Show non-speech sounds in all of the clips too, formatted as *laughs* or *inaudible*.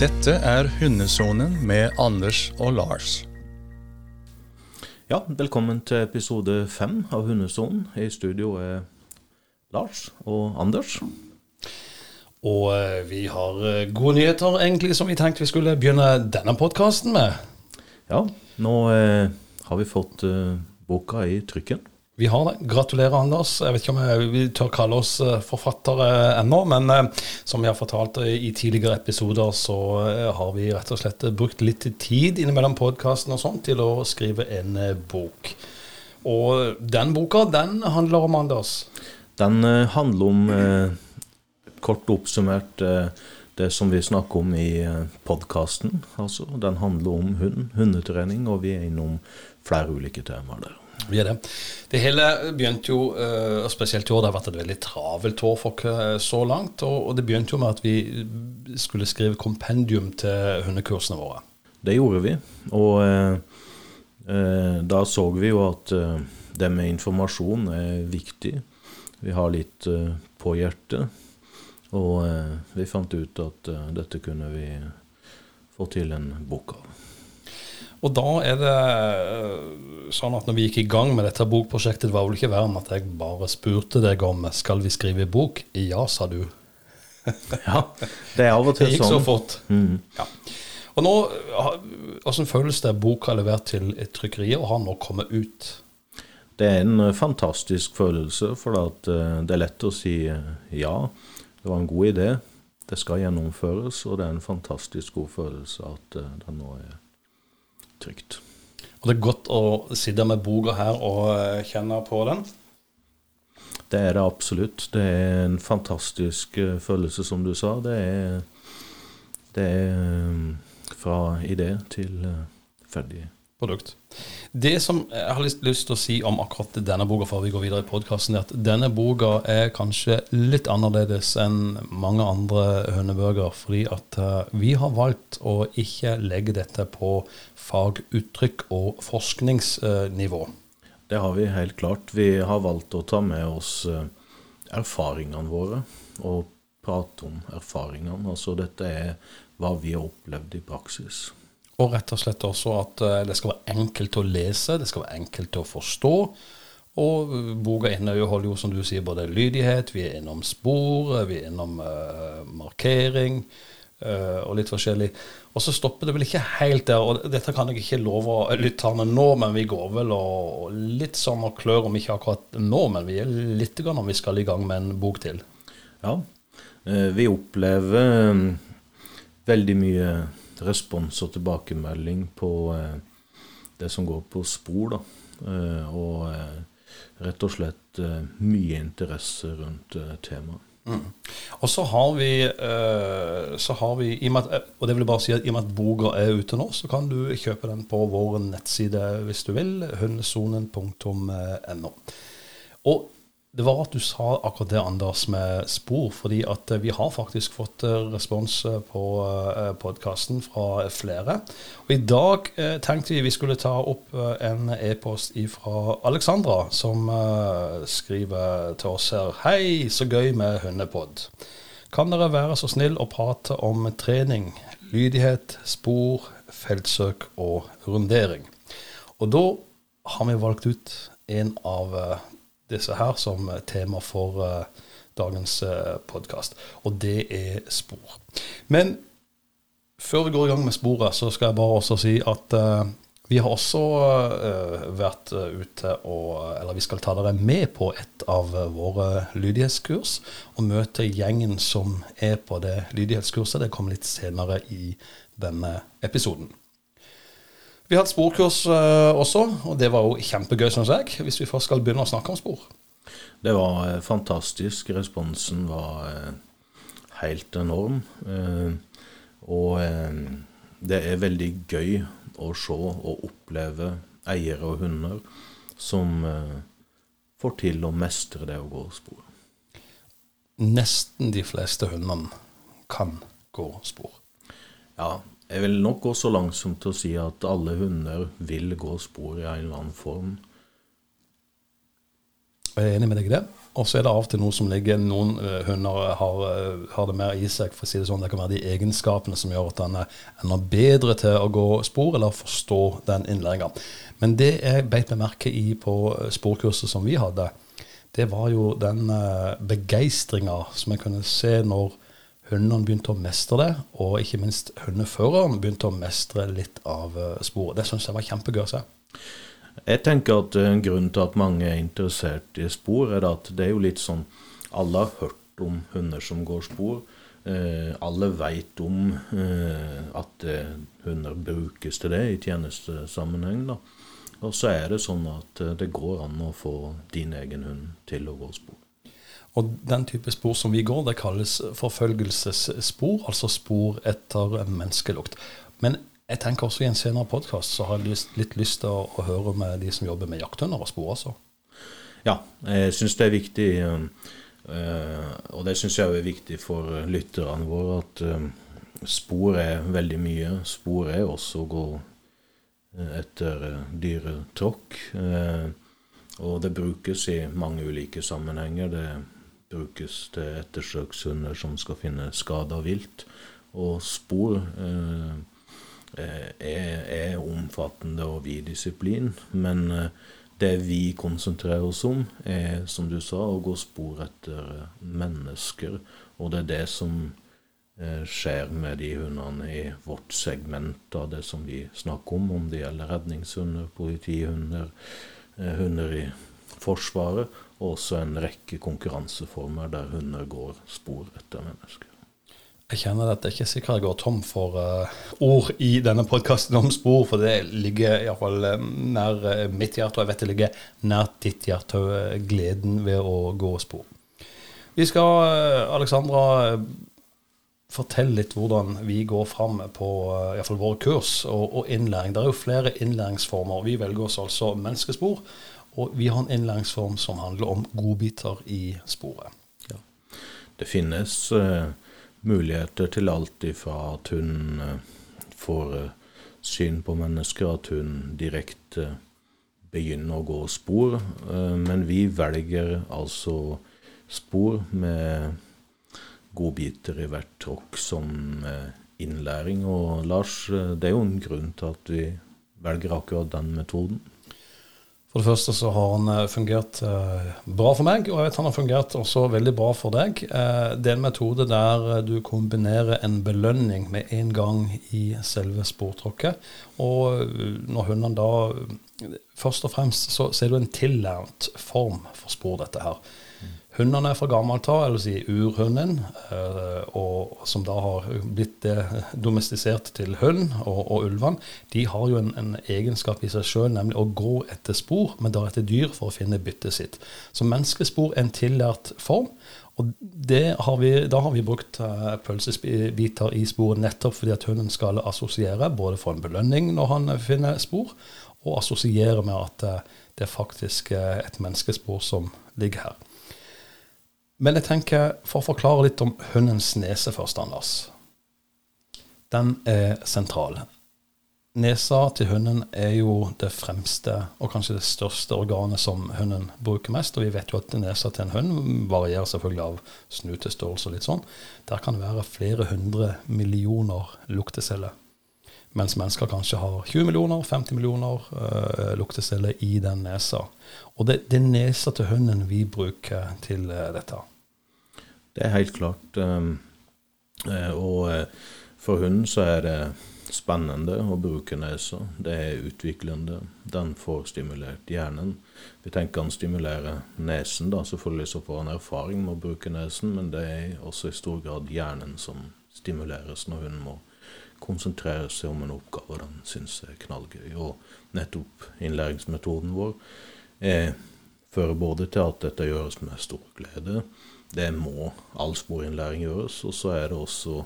Dette er Hundesonen med Anders og Lars. Ja, velkommen til episode fem av Hundesonen. I studio er Lars og Anders. Og eh, vi har eh, gode nyheter, egentlig, som vi tenkte vi skulle begynne denne podkasten med. Ja, nå eh, har vi fått eh, boka i trykken. Vi har det. Gratulerer, Anders. Jeg vet ikke om jeg, vi tør kalle oss eh, forfattere ennå, men eh, som vi har fortalt eh, i tidligere episoder, så eh, har vi rett og slett brukt litt tid innimellom podkasten og sånt til å skrive en eh, bok. Og den boka, den handler om Anders. Den eh, handler om, eh, kort oppsummert, eh, det som vi snakker om i eh, podkasten. Altså, den handler om hund, hundetrening, og vi er innom flere ulike temaer der. Vi er det. Det hele begynte jo, eh, og spesielt i år, det har vært et veldig travelt år for oss så langt. Og det begynte jo med at vi skulle skrive kompendium til hundekursene våre. Det gjorde vi, og eh, eh, da så vi jo at eh, det med informasjon er viktig. Vi har litt eh, på hjertet, og eh, vi fant ut at dette kunne vi få til en bok av. Og da er det eh, sånn at når vi gikk i gang med dette bokprosjektet, det var vel ikke verre enn at jeg bare spurte deg om skal vi skrive bok. Ja, sa du. *laughs* Ja, det er av og til sånn. Det gikk så sånn. fort. Mm. Ja. Og nå, hvordan føles det boka er levert til et trykkeri og har nå kommet ut? Det er en eh, fantastisk følelse, for at, eh, det er lett å si ja, det var en god idé, det skal gjennomføres, og det er en fantastisk god følelse at den nå er trygt. Og det er godt å sitte med boka her og eh, kjenne på den. Det er det absolutt. Det er en fantastisk eh, følelse, som du sa. Det er, det er eh, fra idé til ferdig. Produkt. Det som jeg har lyst, lyst til å si om akkurat denne boka før vi går videre i podkasten, er at denne boka er kanskje litt annerledes enn mange andre hønebøker, fordi at eh, vi har valgt å ikke legge dette på faguttrykk og forskningsnivå. Det har vi helt klart. Vi har valgt å ta med oss eh, erfaringene våre og prate om erfaringene. Altså dette er hva vi har opplevd i praksis. Og rett og slett også at eh, det skal være enkelt å lese, det skal være enkelt å forstå. Og eh, boka inneholder jo, som du sier, både lydighet, vi er innom spor, vi er innom uh, markering uh, og litt forskjellig. Og så stopper det vel ikke helt der, og dette kan jeg ikke love lytterne nå, men vi går vel og, litt sånn og klør, om ikke akkurat nå, men vi er litt grann om vi skal i gang med en bok til. Ja, eh, vi opplever eh, veldig mye respons og tilbakemelding på eh, det som går på spor, da. Eh, Og eh, rett og slett mye interesse rundt temaet. Og så har vi, så har vi i og, med at, og det vil jeg bare si at i og med at boka er ute nå, så kan du kjøpe den på vår nettside hvis du vil. hundesonen.no. Og det var at du sa akkurat det, Anders, med spor. fordi at eh, vi har faktisk fått eh, respons eh, på podkasten fra flere. Og i dag tenkte vi vi skulle ta opp en e-post fra Alexandra, som skriver til oss her. Hei, så gøy med hundepod. Kan dere være så snill å prate om trening, lydighet, spor, feltsøk og rundering? Og da har vi valgt ut en av disse her som eh, tema for eh, dagens uh, podkast, og det er spor. Men før vi går i gang med sporet, så skal jeg bare også si at eh, vi har også eh, vært eh, ute og Eller vi skal ta dere med på et av eh, våre lydighetskurs og møte gjengen som er på det lydighetskurset. Det kommer litt senere i denne episoden. Vi har hatt sporkurs eh, også, og det var jo kjempegøy, syns jeg. Hvis vi først skal begynne å snakke om spor. Det var eh, fantastisk. Responsen var eh, helt enorm. Og det er veldig gøy å se og oppleve eiere og hunder som får til å mestre det å gå spor. Nesten de fleste hundene kan gå spor. Ja, jeg vil nok gå så langt som til å si at alle hunder vil gå spor i en eller annen form. Jeg er enig med deg i det. Og så er det av og til noe som ligger Noen uh, hunder har, uh, har, det mer i seg. for å si Det sånn, det kan være de egenskapene som gjør at den er enda bedre til å gå spor, eller forstå den innlæringa. Men det jeg beit meg merke i på sporkurset som vi hadde, det var jo den begeistringa som jeg kunne se når hundene begynte å mestre det, og ikke minst hundeføreren begynte å mestre litt av sporet. Det syns jeg var kjempegøy å se. Jeg tenker at en grunn til at mange er interessert i spor, er at det er jo litt sånn Alle har hørt om hunder som går spor. Eh, alle veit om eh, at eh, hunder brukes til det i tjenestesammenheng. da. Og så er det sånn at eh, det går an å få din egen hund til å gå spor. Og den type spor som vi går, det kalles forfølgelsesspor, altså spor etter menneskelukt. Men jeg tenker også I en senere podkast så har jeg lyst, litt lyst til å, å, høre med de som jobber med jakthunder og spor også. Ja, jeg syns det er viktig, øh, og det syns jeg er viktig for lytterne våre, at øh, spor er veldig mye. Spor er også å gå etter dyretråkk. Og det brukes i mange ulike sammenhenger. Det brukes til ettersøkshunder som skal finne skada vilt. Og spor eh, Eh, er, er omfattende og vid disiplin. Men eh, det vi konsentrerer oss om, er som du sa, å gå spor etter eh, mennesker. Og det er det som skjer med de hundene i vårt segment av det som vi snakker om, om det gjelder redningshunder, politihunder, hunder i Forsvaret, og også en rekke konkurranseformer der hunder går spor etter mennesker. Jeg kjenner at jeg ikke er sikker jeg går tom for uh, ord i denne podkasten om spor, for det ligger iallfall eh, nær uh, mitt hjerte, og jeg vet det ligger nær ditt hjerte, gleden ved å gå spor. Vi skal, Alexandra, fortelle litt hvordan vi går fram på iallfall våre kurs og, og, innlæring. Det er jo flere innlæringsformer. Vi velger oss altså menneskespor, og vi har en innlæringsform som handler om godbiter i sporet. Ja. Det finnes uh muligheter til alt ifra at hun uh, får uh, syn på mennesker, at hun direkte begynner å gå spor. Men vi velger altså spor med godbiter i hvert tråkk som innlæring. Og Lars, det er jo en grunn til at vi velger akkurat den metoden. For det første så har han eh, fungert eh, bra for meg, og jeg vet han har fungert også veldig bra for deg. Eh, det er en metode der du kombinerer en belønning med en gang i selve sportråkket. Og når hundene da Først og fremst så ser du en tillært form for spor, dette her. Hundene er fra gammelt av, eller si urhunden, eh, og, som da har blitt domestisert til hund og, og ulvene, de har jo en, en egenskap i seg sjøl, nemlig å gå etter spor, men da etter dyr for å finne byttet sitt. Så menneskespor er en tillært form. Og har vi, da har vi brukt uh, pølsebiter i sporet nettopp fordi at hunden skal assosiere, både for en belønning når han finner spor, og assosiere med at uh, det er faktisk et menneskespor som ligger her. Men jeg tenker, for å forklare litt om hundens nese først, Anders. Den er sentral. Nesa til hunden er jo det fremste og kanskje det største organet som hunden bruker mest. Og vi vet jo at nesa til en hund varierer selvfølgelig av snutestørrelse og litt sånn. Der kan det være flere hundre millioner lukteceller. Mens mennesker kanskje har 20 millioner, 50 millioner uh, lukteceller i den nesa. Og det, det er nesa til hunden vi bruker til uh, dette. Det er helt klart. Ehm, eh, og eh, for hunden så er det spennende å bruke nesa. Det er utviklende. Den får stimulert hjernen. Vi tenker han stimulerer nesen, da. Selvfølgelig så får han erfaring med å bruke nesen, men det er også i stor grad hjernen som stimuleres når hunden må konsentrere seg om en oppgave den syns er knallgøy. Og nettopp innlæringsmetoden vår er, fører både til at dette gjøres med stor glede, det må all sporinnlæring gjøres. Og så er det også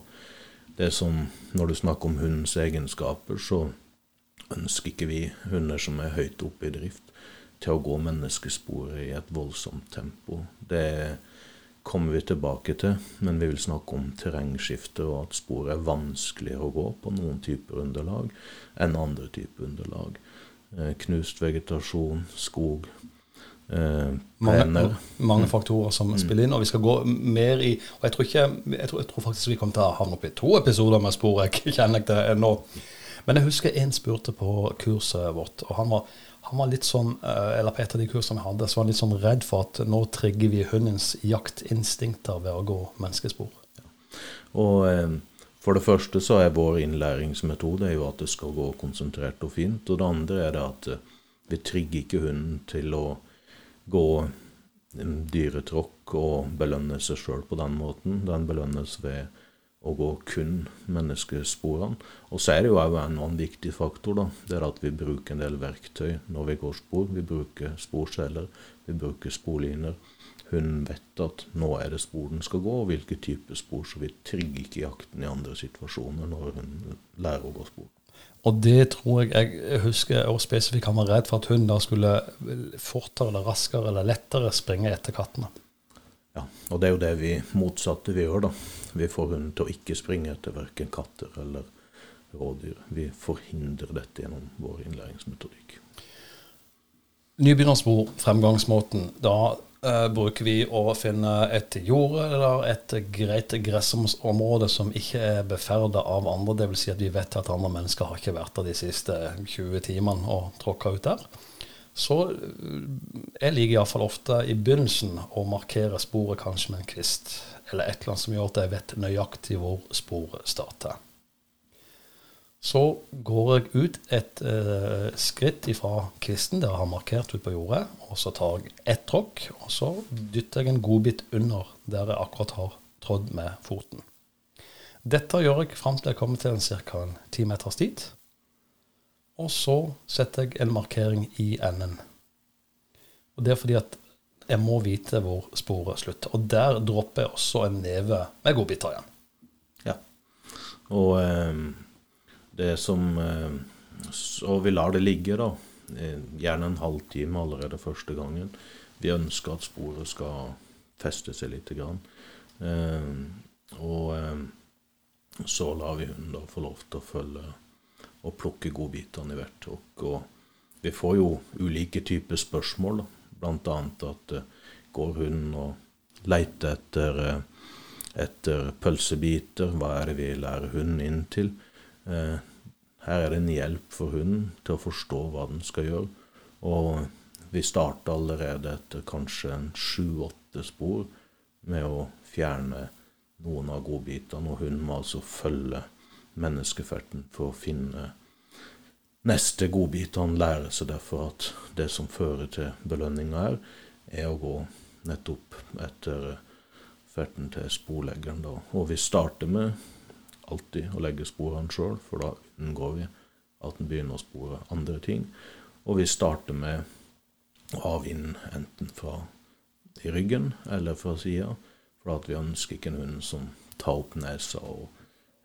det som Når du snakker om hundens egenskaper, så ønsker ikke vi hunder som er høyt oppe i drift, til å gå menneskesporet i et voldsomt tempo. Det kommer vi tilbake til, men vi vil snakke om terrengskifte og at sporet er vanskeligere å gå på noen typer underlag enn andre typer underlag. Eh, knust vegetasjon, skog, mange, mange faktorer som spiller inn. Og vi skal gå mer i Og jeg tror, ikke, jeg tror, jeg tror faktisk vi kommer til å havne opp i to episoder med spor. Jeg kjenner ikke det ennå. Men jeg husker en spurte på kurset vårt, og han var, han var litt sånn eh, Eller på et av de kursene vi hadde, så var han litt sånn redd for at nå trigger vi hundens jaktinstinkter ved å gå menneskespor. Og eh, for det første så er vår innlæringsmetode jo at det skal gå konsentrert og fint. Og det andre er det at eh, vi trigger ikke hunden til å gå dyretråkk og belønne seg sjøl på den måten. Den belønnes ved å gå kun menneskesporene. Og så er det jo òg en annen viktig faktor. da, Det er at vi bruker en del verktøy når vi går spor. Vi bruker sporseler, vi bruker sporliner. Hun vet at nå er det spor den skal gå, og hvilke type spor. Så vi trigger ikke jakten i andre situasjoner når hun lærer å gå spor. Og det tror jeg Jeg husker og spesifikt han var redd for at hunden da skulle fortere eller raskere eller lettere springe etter kattene. Ja, og det er jo det vi motsatte vi gjør, da. Vi får hunden til å ikke springe etter verken katter eller rådyr. Vi forhindrer dette gjennom vår innlæringsmetodikk. Nybegynnerspor, fremgangsmåten. Da bruker vi å finne et jord eller et greit gressområde som ikke er beferda av andre. Dvs. Si at vi vet at andre mennesker har ikke vært der de siste 20 timene og tråkka ut der. Så eh, jeg liker iallfall ofte i begynnelsen å markere sporet kanskje med en kvist. Eller et eller annet som gjør at jeg vet nøyaktig hvor sporet starter. Så går jeg ut et eh, skritt ifra kvisten der jeg har markert ut på jordet, og så tar jeg ett tråkk, og så dytter jeg en godbit under der jeg akkurat har trådd med foten. Dette gjør jeg fram til jeg kommer til en ca. ti meters tid. Og så setter jeg en markering i enden. Og Det er fordi at jeg må vite hvor sporet slutter. Og der dropper jeg også en neve med godbiter igjen. Ja. Og eh, det som eh, Så vi lar det ligge, da. Eh, gjerne en halvtime allerede første gangen. Vi ønsker at sporet skal feste seg lite grann. Eh, og så lar vi hunden da få lov til å følge og plukke godbitene i hvert tråkk. Og vi får jo ulike typer spørsmål, da. blant annet at går hunden og leter etter, etter pølsebiter? Hva er det vi lærer hunden inn til? Eh, her er det en hjelp for hunden til å forstå hva den skal gjøre. Og vi starter allerede etter kanskje sju-åtte spor med å fjerne noen av godbitene, og hunden må altså følge menneskeferten for å finne neste godbit. Han lærer seg derfor at det som fører til belønninga her, er å gå nettopp etter ferten til sporleggeren. Og vi starter med alltid å legge sporene sjøl, for da unngår vi at en begynner å spore andre ting. Og vi starter med å ha vinden enten fra i ryggen eller fra sida, for at vi ønsker ikke en hund som tar opp nesa og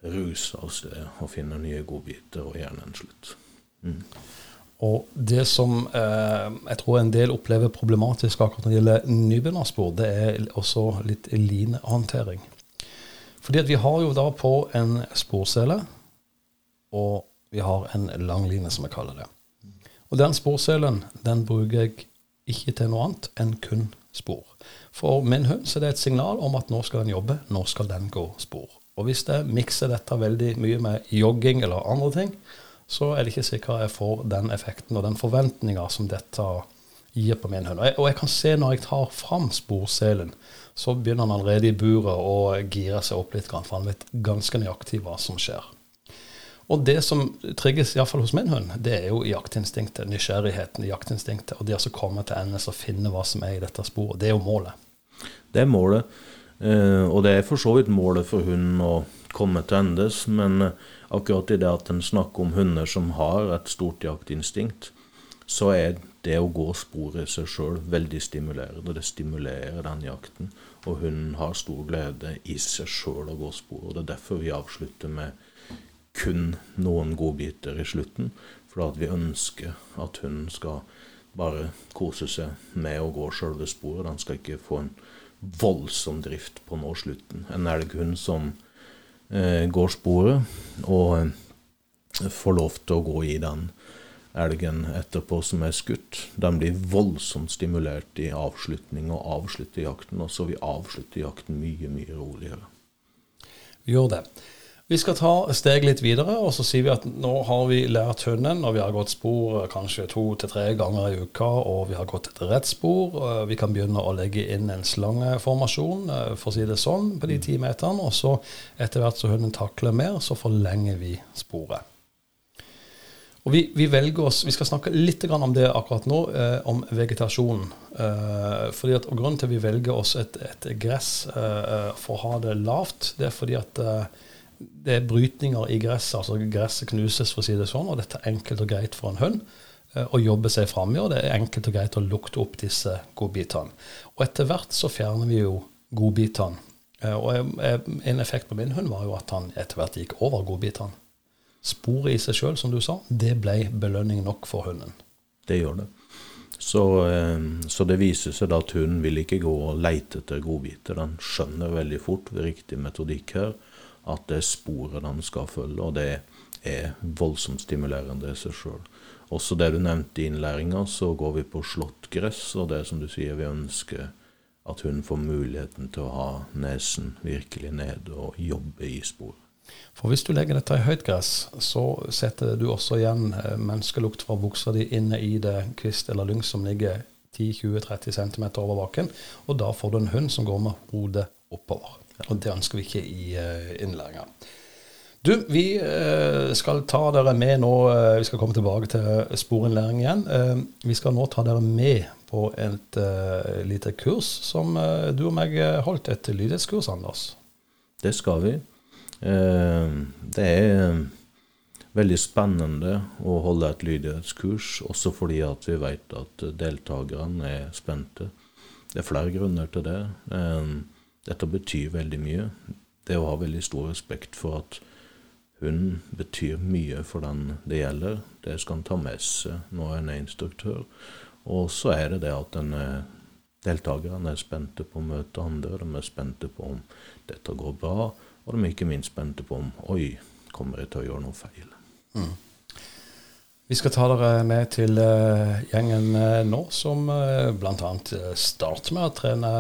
ruser av sted og finner nye godbiter, og gjerne en slutt. Mm. Og det som eh, jeg tror en del opplever problematisk akkurat når det gjelder nybegynnerspor, det er også litt linehåndtering. Fordi at vi har jo da på en sporsele, og vi har en langline, som jeg kaller det. Og den sporselen den bruker jeg ikke til noe annet enn kun spor. For min hund så er det et signal om at nå skal den jobbe, nå skal den gå spor. Og hvis jeg mikser dette veldig mye med jogging eller andre ting, så er det ikke sikkert jeg får den effekten og den forventninga som dette gir på min hund. Og jeg, og jeg, kan se når jeg tar fram sporselen, så begynner han allerede i buret å gire seg opp litt, for han vet ganske nøyaktig hva som skjer. Og det som trigges, iallfall hos min hund, det er jo jaktinstinktet, nysgjerrigheten jaktinstinktet. Og det å komme til endes og finne hva som er i dette sporet. Det er jo målet. Det er målet. Eh, og det er for så vidt målet for hunden å komme til endes. Men eh, akkurat i det at en snakker om hunder som har et stort jaktinstinkt, så er det å gå sporet i seg sjøl veldig stimulerende. Det stimulerer den jakten. Og hunden har stor glede i seg sjøl å gå spor. Og det er derfor vi avslutter med kun noen godbiter i slutten. For at vi ønsker at hunden skal bare kose seg med å gå sjølve sporet. Den skal ikke få en voldsom drift på nå slutten. En elghund som eh, går sporet og eh, får lov til å gå i den elgen etterpå som er skutt, de blir voldsomt stimulert i avslutning og avslutter jakten. Og så vil avslutter jakten mye, mye roligere. Vi gjør det. Vi skal ta steg litt videre, og så sier vi at nå har vi lært hunden, og vi har gått spor kanskje to til tre ganger i uka, og vi har gått et rett spor. Vi kan begynne å legge inn en slangeformasjon, for å si det sånn, på de ti meterne. Og så etter hvert som hunden takler mer, så forlenger vi sporet. Og vi, vi, oss, vi, skal snakke litt om det akkurat nå, eh, om vegetasjon. Eh, fordi at, og Grunnen til at vi velger oss et, et gress eh, for å ha det lavt, det er fordi at eh, det er brytninger i gresset. altså Gresset knuses, for å si det sånn, og dette er enkelt og greit for en hund eh, å jobbe seg fram i. Og det er enkelt og greit å lukte opp disse godbitene. Og etter hvert så fjerner vi jo godbitene. Eh, og en effekt på min hund var jo at han etter hvert gikk over godbitene. Sporet i seg sjøl, som du sa, det ble belønning nok for hunden. Det gjør det. Så, eh, så, det viser seg da at hunden vil ikke gå og leite etter godbiter. Den skjønner veldig fort ved riktig metodikk her at det er sporet den skal følge, og det er voldsomt stimulerende i seg sjøl. Også det du nevnte i innlæringa, så går vi på slått gress, og det som du sier, vi ønsker at hunden får muligheten til å ha nesen virkelig nede og jobbe i sporet. For hvis du legger dette i høyt gress, så setter du også igjen eh, menneskelukt fra buksa di inne i det kvist eller lyng som ligger 10-20-30 cm over bakken, og da får du en hund som går med hodet oppover. Og det ønsker vi ikke i uh, innlæringa. Du, vi uh, skal ta dere med nå Vi skal komme tilbake til sporinnlæring igjen. vi skal nå ta dere med på et lite kurs som du og meg holdt, et lydighetskurs, Anders. Det skal vi. Det er veldig spennende å holde et lydighetskurs, også fordi at vi vet at deltakerne er spente. Det er flere grunner til det. Dette betyr veldig mye. Det å ha veldig stor respekt for at hun betyr mye for den det gjelder. Det skal en ta med seg når en er instruktør. Og så er det det at deltakerne er spente på å møte andre. De er spente på om dette går bra, og de er ikke minst spente på om Oi, kommer jeg til å gjøre noe feil? Mm. Vi skal ta dere med til uh, gjengen uh, nå, som uh, bl.a. starter med å trene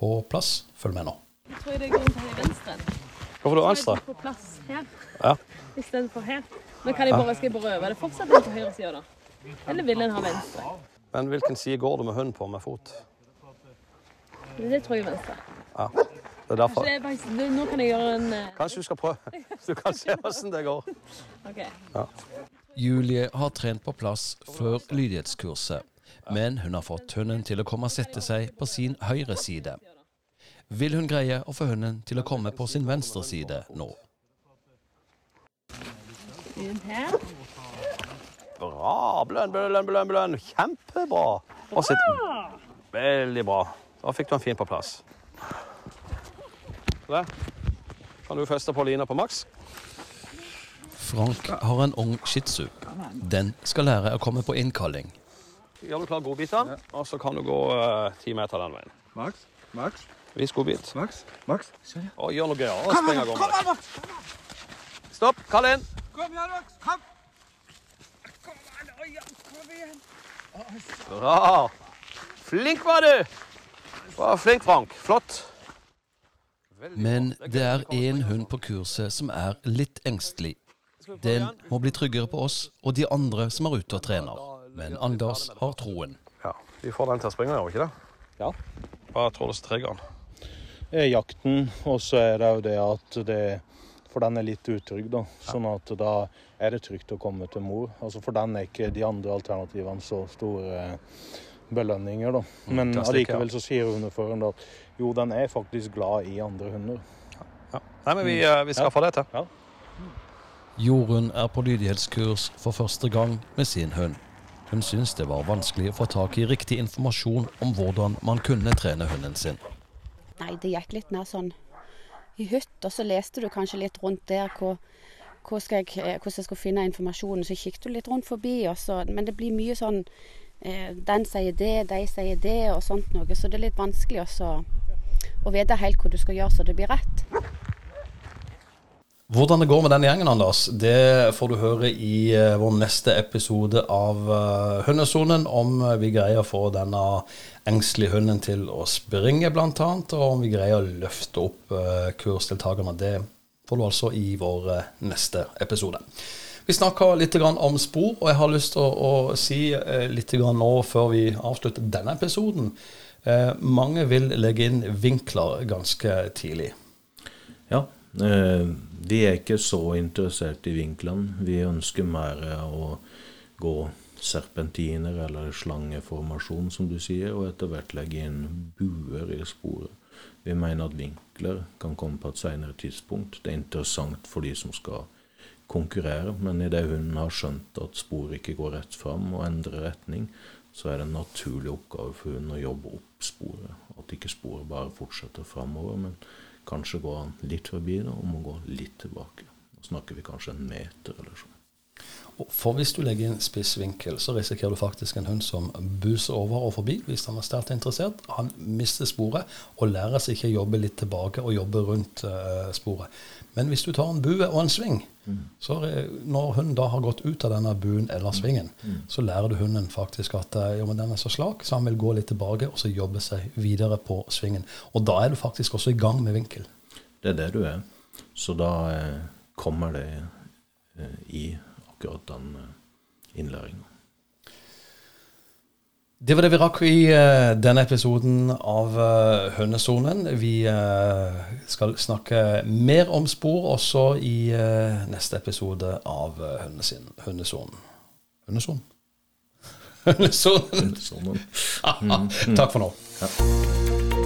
på plass. Følg med nå. Jeg tror det er grunn til venstre. Hvorfor det venstre? På plass her ja. istedenfor her. Men kan jeg bare, skal jeg bare øve det fortsatt på høyre side, da? Eller vil en ha venstre? Men hvilken side går du med hund på med fot? Det tror jeg er venstre. Ja. Det er derfor. Nå kan jeg gjøre en uh... Kanskje du skal prøve. Så du kan se åssen det går. Okay. Ja. Julie har trent på plass før lydighetskurset men hun har fått hunden til å komme og sette seg på sin høyre side. Vil hun greie å få hunden til å komme på sin venstre side nå? Bra. Blønn, blønn, blønn, blønn. Kjempebra. Veldig bra. Da fikk du den fint på plass. Der kan du feste på lina på maks. Frank har en ung shih tzu. Den skal lære å komme på innkalling. Gjør du klar godbitene, ja. og så kan du gå uh, ti meter den veien. Max? Max? Vis godbit. Max? Max? Og gjør noe gøyere. Kom, an, kom an, Max! Stopp. Kall inn. Kom igjen, Max. Kom. Kom an, Oi, kom igjen. Bra. Flink var du. Var flink, Frank. Flott. Men det er én hund på kurset som er litt engstelig. Den må bli tryggere på oss og de andre som er ute og trener. Men Anders har troen. Ja, Vi får den til å springe, gjør vi ikke det? Ja. Hva tror du trigger den? er Jakten, og så er det jo det at det For den er litt utrygg, da. Sånn at da er det trygt å komme til mor. Altså For den er ikke de andre alternativene så store belønninger, da. Mm, Men allikevel så sier hundeføreren at jo, den er faktisk glad i andre hunder. Ja. Nei, men vi, eh, vi skal ja. få det til. Ja. Jorunn er på lydighetskurs for første gang med sin hund. Hun syns det var vanskelig å få tak i riktig informasjon om hvordan man kunne trene hunden sin. Nei, det gikk litt mer sånn i hytt, og så leste du kanskje litt rundt der hvor, hvor jeg, eh, hvordan jeg skulle finne informasjonen. Så kikket du litt rundt forbi, også, men det blir mye sånn Den sier det, de sier det, og sånt noe. Så det er litt vanskelig også å vite helt hva du skal gjøre så det blir rett. Hvordan det går med den gjengen, Anders, det får du høre i eh, vår neste episode av Hundesonen. Om eh, vi greier å få denne engstelige hunden til å springe, bl.a. Og om vi greier å løfte opp kursdeltakerne. Det får du altså i vår neste episode. Vi snakka litt om spor, og jeg har lyst til å, å si litt nå før vi avslutter denne episoden. Mange vil legge inn vinkler ganske tidlig. Ja, Eh, vi er ikke så interessert i vinklene. Vi ønsker mer å gå serpentiner eller slangeformasjon, som du sier, og etter hvert legge inn buer i sporet. Vi mener at vinkler kan komme på et senere tidspunkt. Det er interessant for de som skal konkurrere, men idet hunden har skjønt at sporet ikke går rett fram og endrer retning, så er det en naturlig oppgave for hunden å jobbe opp sporet. At ikke sporet bare fortsetter framover, men Kanskje går han litt forbi det og må gå litt tilbake. Nå snakker vi kanskje en meter eller sånn. For hvis du legger inn spiss vinkel, så risikerer du faktisk en hund som buser over og forbi hvis han er sterkt interessert. Han mister sporet og lærer seg ikke å jobbe litt tilbake og jobbe rundt uh, sporet. Men hvis du tar en bue og en sving, mm. så når hunden da har gått ut av denne buen eller svingen, mm. så lærer du hunden faktisk at eh, jo, men den er så slak, så han vil gå litt tilbake og så jobbe seg videre på svingen. Og da er du faktisk også i gang med vinkel. Det er det du er. Så da eh, kommer det eh, i akkurat den eh, innlæringa. Det var det vi rakk i uh, denne episoden av uh, Hønesonen. Vi uh, skal snakke mer om spor også i neste episode av Hønesin, Hønesonen? *laughs* Hønesonen? Hønesonen. Hønesonen. *laughs* Takk for nå. Ja.